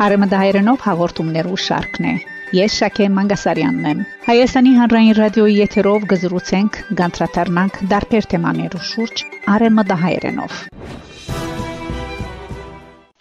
Արեմդահայերենով հաղորդումներու շարքն է։ Ես Շակե Մանգասարյանն եմ։ Հայաստանի հանրային ռադիոյի եթերով գզրուցենք, գանտրատարնանք դարբեր թեմաներու շուրջ արեմդահայերենով։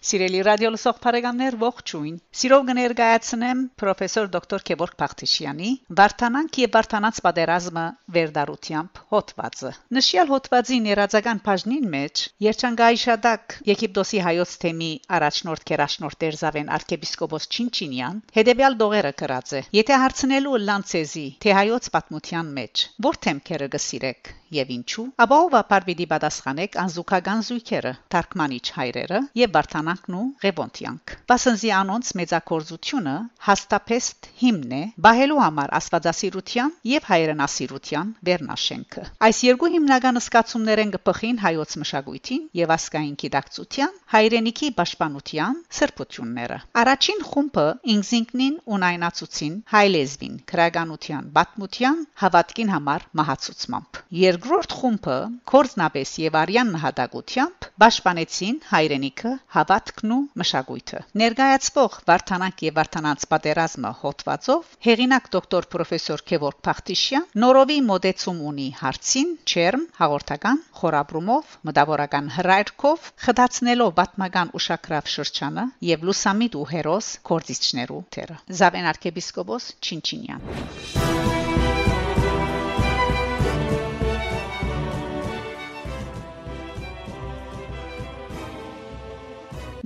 Սիրելի ռադիո լսող բարեկամներ ողջույն։ Սիրով կներկայացնեմ պրոֆեսոր դոկտոր Քևորգ Փախտիշյանի Վարդանանք եւ Վարդանանց պատերազմը վերդարությամբ հոդվածը։ Նշյալ հոդվածի ներածական բաժնին մեջ Երջանկայիշադակ Եգիպտոսի հայոց թեմի առաջնորդ Կերաշնորդ Տերզավեն arczepiskopos Չինչինյան հետեւյալ դողերը կրած է. Եթե հարցնելու լանցեզի թե հայոց պատմության մեջ որ թեմքերը գսիրեք եւ ինչու, ապա ով ապարվիդի պատասխանեք անզուգական զույգերը, Թարգմանիչ հայրերը եւ Վարդանանքն ու Ղևոնտյանք։ Բասնզի անոնց մեծակորձությունը հաստափեստ հիմն է բահելու համար աստվածասիրության եւ հայրենասիրության վերնաշենքը։ Այս երկու հիմնական սկացումներ են գփխին հայոց մշակույթին եւ ասկային գիտակցության, հայրենիքի պաշտպանության սրբությունները։ Առաջին խումբը ինքնին ունայնացուցին հայ լեզվին, քրագանության, բացմության, հավատքին համար մահացուցմամբ։ Երկրորդ խումբը կորզնաբես եւ արյան նահատակությամբ պաշտպանեցին հայրենիքը, հավատքն ու մշակույթը։ Ներկայացվող Վարդանանք եւ Վարդանանց պատերազմը հոդվածով հեղինակ դոկտոր պրոֆեսոր Քևորգ Փախտիշյան նորովի մոդեցում ունի հարցին չերմ հաղորդական խորաբրումով մտավորական հրայրքով խդացնելով պատմական ուշակրավ շրջանը եւ լուսամիտ ու հերոս կորզիչներու թերը։ Զավեն arczepiskopos Չինչինյան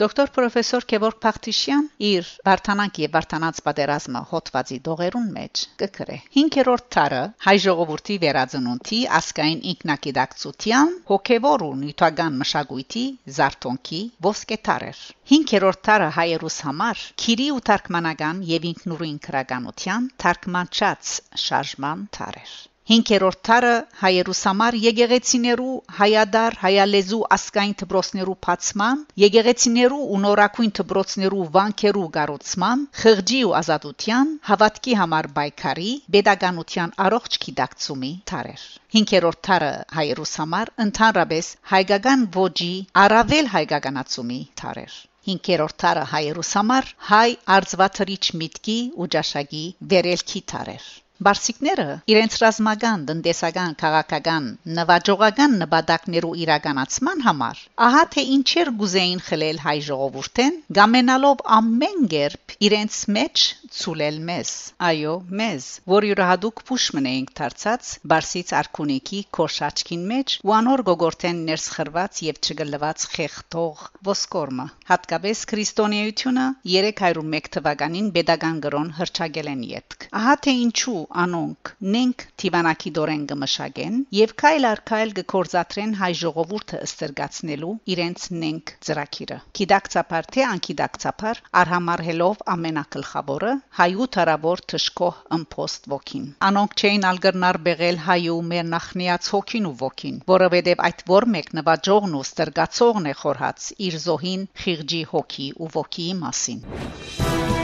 Դոկտոր պրոֆեսոր Քևորգ Փախտիշյան իր Վարդանանք եւ Վարդանանց պատերազմը հոդվածի դողերուն մեջ կգրե 5-րդ տարը հայ ժողովրդի վերածնունդի ասկային ինքնակիդակցության հոգեվոր ու նյութական մշակույթի զարթոնքի ոսկետարեր 5-րդ տարը հայերուս համար քիրի ու թարգմանական եւ ինքնուրույն քրականության թարգմանչած շարժման տարեր 5-րդ տարը հայերուս համար եկեղեցիներու հայադար հայալեզու ասկային դբրոցներու փացման, եկեղեցիներու ու նորակույն դբրոցներու վանքերու գառուցման, խղճի ու ազատության, հավատքի համար բայկարի, pedagogiության առողջ գիտակցումի տարեր։ 5-րդ տարը հայերուս համար ընդհանրապես հայկական ոճի առավել հայկականացումի տարեր։ 5-րդ տարը հայերուս համար հայ արձվաթրիչ միտքի ու ճաշակի վերելքի տարեր։ Բարսիկները իրենց ռազմական, տնտեսական, քաղաքական, նվաճողական նպատակներու իրականացման համար ահա թե ինչեր գուզեին խլել հայ ժողովուրդեն, գամենալով ամեն կերպ իրենց մեջ ցուլել մեզ։ Այո, մեզ, որ յուրահատուկ փուշմն էինք դարձած Բարսից արքունիքի քոշաչքին մեջ ու անոր գողորտեն ներսխրված եւ չգլված խեղտող ոսկորմը։ Հատկապես քրիստոնեությունը 301 թվականին Բեդագան գրոն հրճագել են յետք։ Ահա թե ինչու անոնք նենք Տիվանակի դորեն գմշագեն եւ քայլ առ քայլ գործադրեն հայ ժողովուրդը ըստրգացնելու իրենց նենք ծրակիրը։ Գիտակցաբար թե անկիդակցաբար արհամարհելով ամենակլխավորը հայու թարավոր թշկող ըմփոստ ոգին անոնք չէին ալգրնար բեղել հայու մեր նախնիած հոգին ու ոգին որովհետև այդ որ մեկ նվաճողն ու ստրգացողն է խորհած իր զոհին խիղճի հոգի ու ոգիի մասին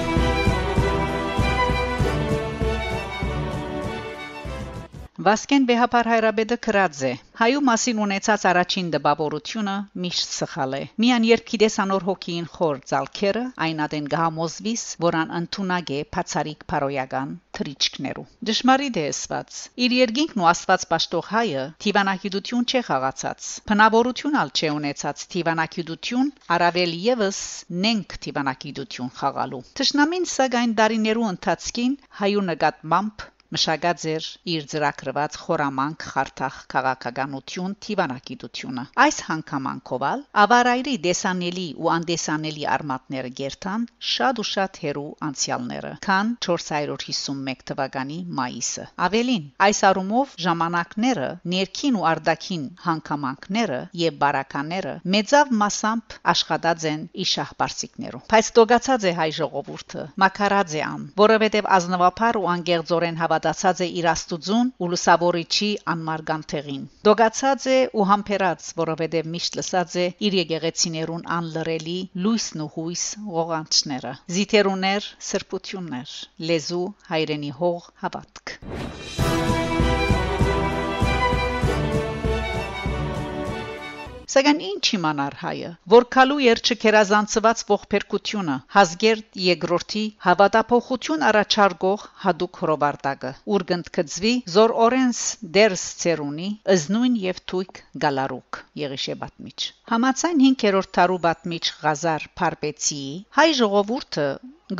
Վասկեն Բեհապար հայրաբեդը քրած է. Հայու մասին ունեցած առաջին դպավորությունը միշտ սխալ է. Միան երբ գիտեսանոր հոգին խոր ցալքերը այնադեն գահամոզվիս որան ընդունակ է փացարիկ փարոյական թրիչքներու դժմարիտ է ասված. Իր երկինքն ու աստված պաշտող հայը թիվանակիդություն չէ խաղացած բնավորություն ալ չէ ունեցած թիվանակիդություն առավել եւս նենք թիվանակիդություն խաղալու Տշնամին սակայն դարիներու ընթացքին հայու նկատմամբ մշակած էր իր ծրագրված խորամանկ խարտախ քաղաքականություն Տիվանակիտությունը այս հանգամանքովալ ավարայրի դեսանելի ու անդեսանելի արմատները գերտան շատ ու շատ հերու անցյալները քան 451 թվականի մայիսը ավելին այս առումով ժամանակները ներքին ու արտաքին հանգամանքները եւ բարակաները մեծավ մասամբ աշխատած են իշահբարսիկներով բայց դոգացած է հայ ժողովուրդը մակարած է ան որովհետեւ ազնվապար ու անգերձորեն հավատ հավատացած է իր Աստուծուն ու լուսավորիչի անմարգան թեղին։ Դոգացած է ու համբերած, որովհետև միշտ լսած է իր եկեղեցիներուն անլրելի լույսն ու հույս ողանչները։ Զիթերուներ, սրբություններ, լեզու, հայրենի հող, հավատք։ Սակայն ինչ իմանար հայը, որ քալու էր չքերազանցված ողբերգությունը, հազգերտ երկրորդի հավատափոխություն առաջարկող հadouk հրովարտակը, ուր գնդկծվի զոր օրենս դերս ծերունի, ըզնույն եւ թույք գալարուկ Եղիշեբատմիչ։ Համացայն 5-րդ տարու բատմիչ Ղազար Փարպեցի հայ ժողովուրդը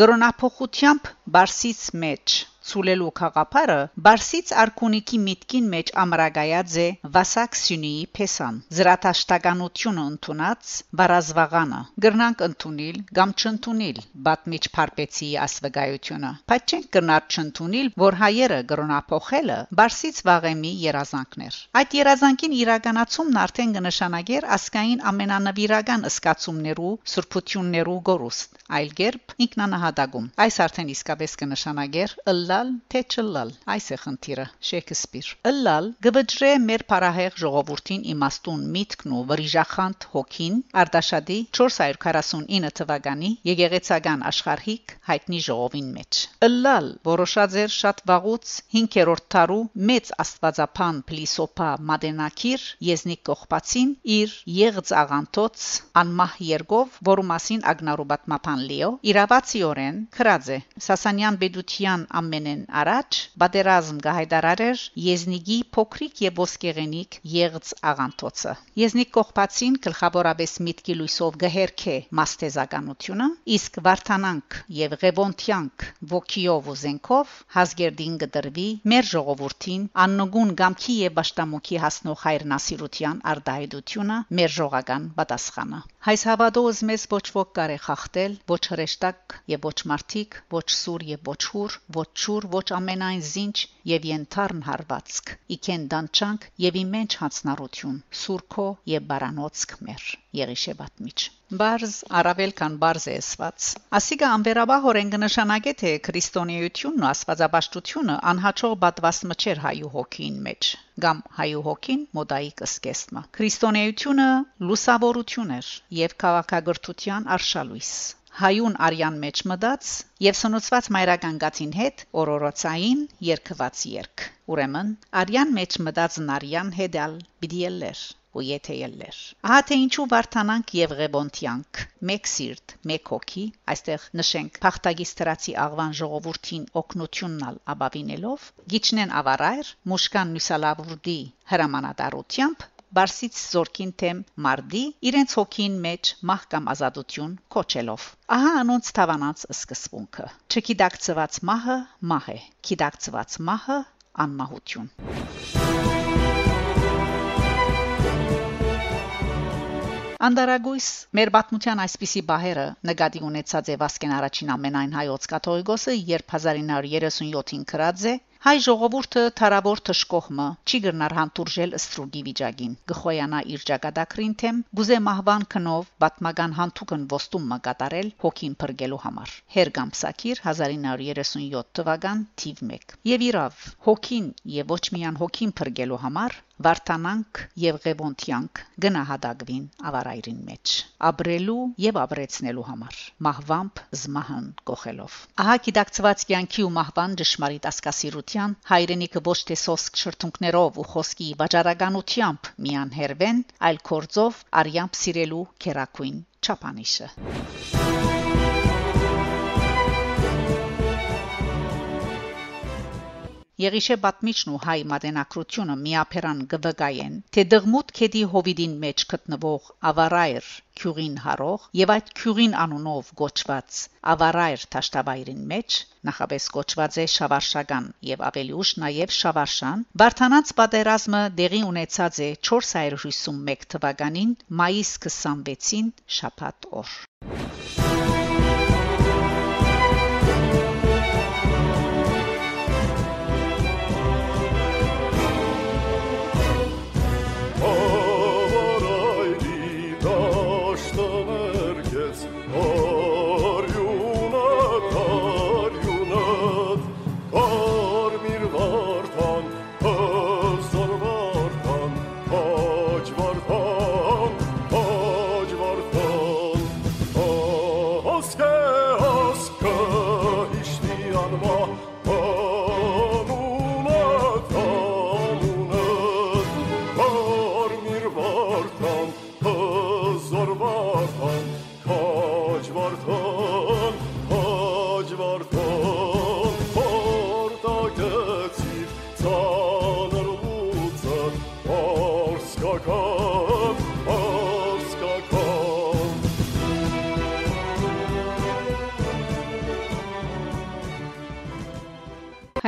գրոնափոխությամբ Բարսից մեջ ցուլելու խաղապարը Բարսից արքունիքի միտքին մեջ ամրագայած է Վասակ Սյունիի փեսան զրատաշտականությունը ընդունած բարազվաղանը գրնանք ընդունել կամ չընդունել բատմիչ Փարպեցի ասվգայությունը բայց չենք կնար չընդունել որ հայերը գրոնափոխելը Բարսից վաղեմի երազանքներ այդ երազանքին իրականացումն արդեն կնշանակեր ասկային ամենանվիրական ըսկացումներու սուրբություններու գորուստ այլ կերպ ինքնանահատակում այս արդեն իսկապես կնշանակեր ըլլա լալ թե չլալ այս է խնդիրը շեքսպիր լալ գվճրե մեր փարահեղ ժողովրդին իմաստուն միտքն ու վրիժախանդ հոգին արտաշադի 449 թվականի եգեգեցական աշխարհիկ հայտնի ժողովին մեջ լալ որոշած էր շատ վաղուց 5-րդ տարու մեծ աստվածապան փլիսոփա մադենակիր եզնիկ կողբացին իր եղծ աղանտոց անմահ երգով որու մասին ագնարուբատմապան լիո իրավացիորեն քրած է. Սասանյան բեդության ամեն մտնեն առաջ, բادرազմ գահիդարարեր Եզնիգի փոքրիկ եւ ոսկեղենիկ եղծ աղանթոցը։ Եզնիկ կողբացին գլխավորապես միտքի լույսով գհերքե մաստեզականությունը, իսկ Վարդանանք եւ Ղևոնթյանք ոգիով ու զենքով հազգերդին կդրվի մեր ժողովրդին աննոգուն գամքի եւ աշտամուքի հասնող հայրենասիրության արդայդությունը մեր ժողական պատասխանը հայս հավատոս մեզ ոչ ոք կարե խախտել ոչ հրեշտակ եւ ոչ մարդիկ ոչ սուր եւ ոչ հուր ոչ շուր ոչ ամենայն զինչ եւ ենթարն հարվածք իքեն դանչանք եւ իմենջ հացնարություն սուրքո եւ բարանոցք մեր Եղիշեբատմիչ Բարզ արավել կան բարզ է ասված ասիգա ամբերաբահորեն կնշանակե թե քրիստոնեությունն ու աստվածաբաշխությունը անհաճող բատվասմը չէր հայու հոգին մեջ կամ հայու հոգին մոդայիկ սկեսմա քրիստոնեությունը լուսավորություն էր եւ քաղաքագրթության արշալույս հայուն արյան մեջ մտած եւ սնուցված մայրական գացին հետ օրորոցային երկված երկ ուրեմն արյան մեջ մտած նարյան հետալ բիդիելեր ու եթեյելեր ահա թե ինչու վարթանանք եւ ղեբոնտյանք մեկ սիրտ մեկ հոգի այստեղ նշենք փախտագի ստրացի աղվան ժողովրդին օկնություննալ աբավինելով գիչնեն ավարայր մուշկան նյուսալավուրդի հրամանատարությամբ Բարսից զորքին թեմ մարդի իրենց հոգին մեջ մահ կամ ազատություն կոչելով ահա անոնց թավանած սկզբունքը չկիդակցված մահը մահ է կիդակցված մահը անմահություն Անդարագույս մեր պատմության այսպիսի բահերը նկատի ունեցած է Վասկեն առաջին ամենայն հայոց կաթողիկոսը, երբ 1937-ին կրած է Հայ ժողովուրդը թարավոր թշկողմը չի գրնար հանդուրժել ստրուգի վիճակին գխոյանա իր ճակատագրին թեմ գուզե մահվան քնով բատմական հանդուկն ոստում մկատարել հոգին փրկելու համար Հերգամ Սակիր 1937 թվական թիվ 1 Եվ իրավ հոգին եւ ոչ միայն հոգին փրկելու համար Վարդանանք եւ Ղևոնտյանք գնահատակվին ավարայրին մեջ ապրելու եւ ապրեցնելու համար մահվամբ զմահն կողելով ահա գիտակցված կյանքի ու մահվան դժմարիտ ասկասիրության հայրենիքը ոչ թե սոսկ շրթունքներով ու խոսքի վաճառականությամբ միան հերվեն այլ կորձով արյամբ սիրելու քերակույն չափանիշը Եղիշե Բատմիչն ու հայ մատենակրությունը միապերան գվգայեն, թե դղմուտ քեդի հովիդին մեջ գտնվող ավարայր քյուրին հարող եւ այդ քյուրին անունով գոչված ավարայր տաշտավայրին մեջ նախաբես գոչված է շավարշական եւ ավելի ուշ նաեւ շավարշան Վարդանանց պատերազմը դեղի ունեցած է 451 թվականին մայիս 26-ին շաբաթ օր Oh God.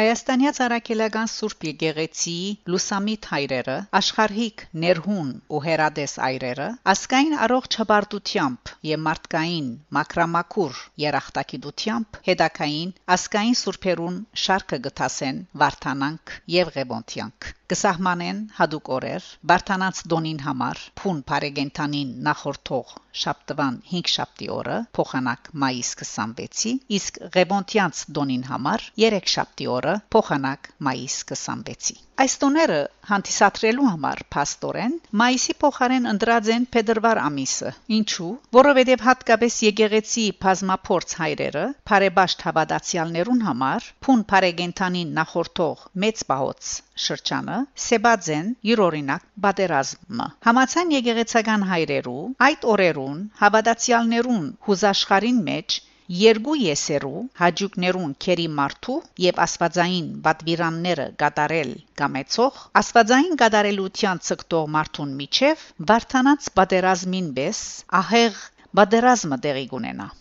Հայաստանյաց Արաքելական Սուրբ Եկեղեցիի լուսամիտ հայրերը, աշխարհիկ ներհուն ու հերադես այրերը, ասկային առողջ հբարտությամբ եւ մարդկային մակրամակուր երախտագիտությամբ հետակային ասկային սուրբերուն շարքը գտասեն Վարդանանք եւ Ղեբոնտյանք կսահմանեն հadoop օրեր Բարթանած Դոնին համար փուն Փարեգենտանին նախորդող Շաբթվան 5 շաբթի օրը փոխանակ մայիս 26-ի, իսկ Ղևոնտյանց տոնին համար 3 շաբթի օրը փոխանակ մայիս 26-ի։ Այս տոները հանդիսադրելու համար пастоրեն մայիսի փոխարեն ընդրած են Փետրվար ամիսը։ Ինչու՞, որովհետև հատկապես եկեղեցի բազմափորձ հայրերը բարեբաշտ հավատացյալներուն համար փուն բարեգենտանին նախորդող մեծ բահոց շրջանը Սեբաձեն յուրօրինակ բادرազմը։ Համացան եկեղեցական հայրերու այդ օրերու եսերուն, հավատացյալներուն հուզաշխարին մեջ երկու եսերու հաջուկներուն քերի մարդու եւ աստվածային բադվիրանները գատարել կամեցող աստվածային գդարելության ցկտող մարդուն միջև վարտանած պատերազմին բես ահեղ պատերազմը տեղի ունենա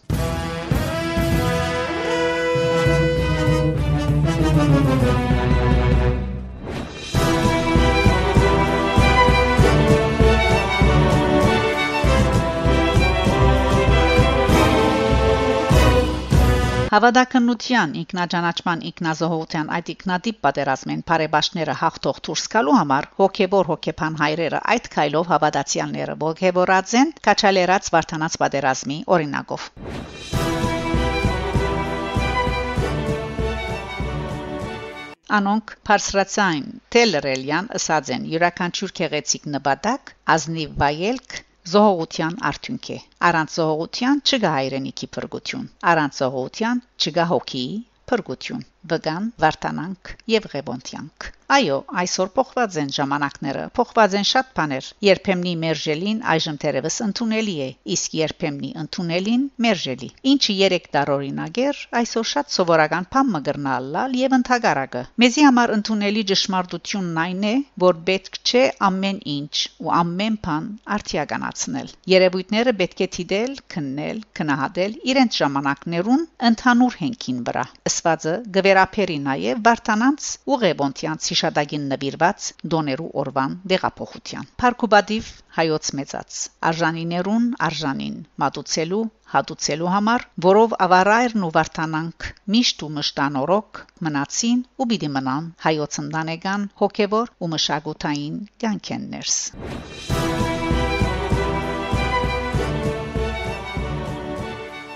Հավատականության, ինքնաճանաչման, ինքնազոհության այդ ինքնատիպ պատերազմեն բարեբաշտները հաղթող դուրս գալու համար հոգեվոր հոգեփան հայրերը այդ քայլով հավատացյալները ողջևորած են քաչալերած վարթանած պատերազմի օրինակով։ Անոնք Փարսրացային Տելրելյան ըսած են յուրաքանչյուր քեղեցիկ նպատակ ազնիվ վայելք զողողության արդյունք է առանց զողողության չկա հայրենիքի փրկություն առանց զողողության չկա հոգի փրկություն վգան վարտանանք եւ ղեբոնտյանք այո այսօր փոխված են ժամանակները փոխված են շատ բաներ երբեմնի մերժելին այժմ թերևս ընդունելի է իսկ երբեմնի ընդունելին մերժելի ինչը 3 տարօրինակ էր այսօր շատ սովորական բան մգրնալալ եւ ընդհակարակը մեզի համար ընդունելի ճշմարտությունն այն է որ պետք չէ ամեն ինչ ու ամեն բան արդիականացնել երևույթները պետք է դիտել քննել քնահատել իրենց ժամանակներուն ընդհանուր հենքին վրա ըսվածը վերապերի նաև Վարդանանց ու Ղեբոնտյանց հիշադակին նվիրված դոներու օրվան դեղափոխության։ Փարքուբադիվ հայոց մեծած արժանիներուն արժանին մատուցելու հատուցելու համար, որով ավարայրն ու Վարդանանք միշտ ու մշտանորոք մնացին ու պիտի մնան հայոց ընտանեկան հոգևոր ու մշակութային կյանքեններս։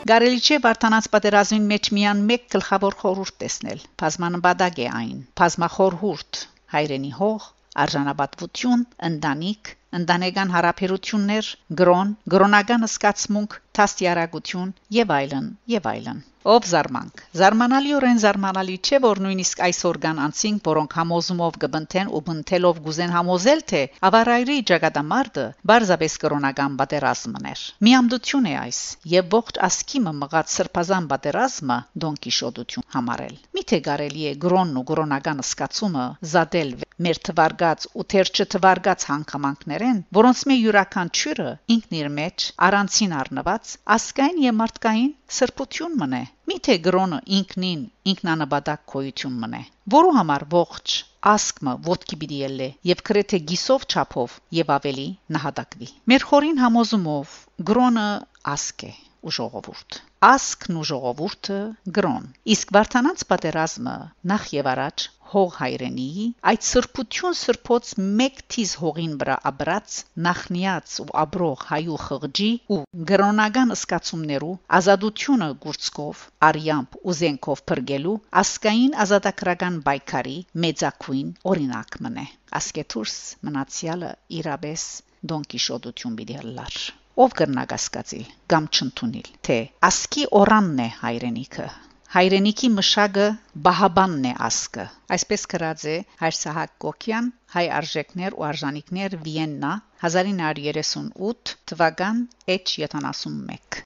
Գարելի չէ Վարդանանց պատերազմին մեջ միան մեկ գլխավոր խորհուրդ տեսնել։ Բազմանաբադակ է այն։ Բազմախորհուրդ հայրենի հող, արժանապատվություն, ընտանիք, ընտանեկան հարաբերություններ, գրոն, գրոնական սկացմունք, թաստիարակություն եւ այլն եւ այլն։ Ով զարմանք։ Զարմանալիորեն զարմանալի չէ, որ նույնիսկ այսօր կան անցինք, որոնք համոզումով կբնթեն ու բնթելով գուզեն համոզել, թե ավարայրի ճակատամարտը բարձաբես կրոնական պատերազմն էր։ Միամդություն է այս եւ ողջ ասկիմը մղած սրբազան պատերազմը Դոն Կիշոտություն համարել։ Միթե կարելի է գրոնն ու գրոնական սկացումը զադել մեր թվարգած ու թեր չթվարգած հանգամանքներեն, որոնց մե յուրաքանչյուրը ինքն իր մեջ առանցին առնված ասկային եւ մարդկային սրբություն մնե։ Միթե գրոնը ինքնին ինքնանաբադակ կոյություն մնե, որու համար ողջ ասկմը ոդկի պիտի ելլե եւ քրեթե գիսով չափով եւ ավելի նահատակվի։ Մեր խորին համոզումով գրոնը ասկ է ու ժողովուրդ ասկն ու ժողովուրդը գրոն իսկ վարդանանց պատերազմը նախ եւ առաջ հող հայրենիի այդ սրբություն սրբոց մեկ թիզ հողին վրա աբրած նախնիած ու աբրող հայու խղճի ու գրոնական սկացումներու ազատությունը գուրցկով արյամբ ու զենքով փրկելու ասկային ազատագրական բայկարի մեծակույն օրինակ մնե ասկետուրս մնացյալը իրաբես դոնկիշոդություն բիդի ով կրնագասկածի կամ չընդունիլ թե ասկի օրանն է հայրենիքը հայրենիքի մշակը բահաբանն է ասկը այսպես գրած է հայր Սահակ Կոկյան հայ արժեքներ ու արժանինքներ Վիեննա 1938 թվական H71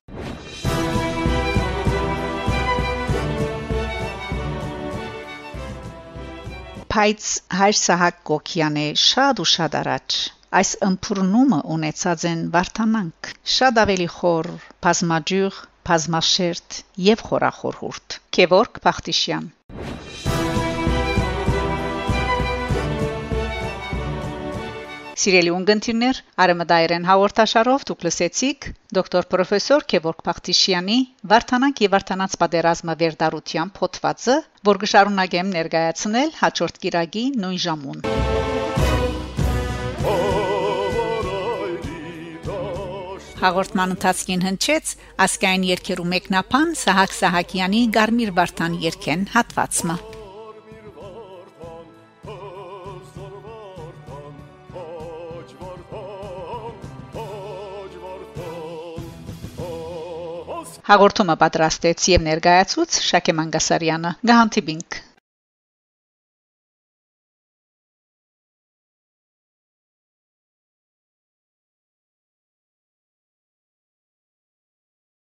Փայց հայր Սահակ Կոկյանը շատ ու շատ առաջ Այս ըմբռնումը ունեցած են Վարդանանք, շատ ավելի խոր, բազմաջյուղ, բազմաշերտ եւ խորախոր հուրտ։ Գևորգ Բախտիշյան Սիրելի ունգընտիրներ, Արեմդայերեն հաղորդաշարով դուք լսեցիք դոկտոր պրոֆեսոր Քևորգ Փախտիշյանի Վարդանանք եւ Վարդանանց պատերազմը վերդարության փոթվածը, որ գշարունակեմ ներկայացնել հաջորդ կիրագի նույն ժամուն։ Հաղորդման ընթացքին հնչեց ասկային երկերու մեկնաբան Սահակ Սահակյանի Գարմիր Վարդան երկեն հատվածը։ Հաղորդումը պատրաստեց եւ ներկայացուց Շակե Մանգասարյանը։ Գահանտիբինք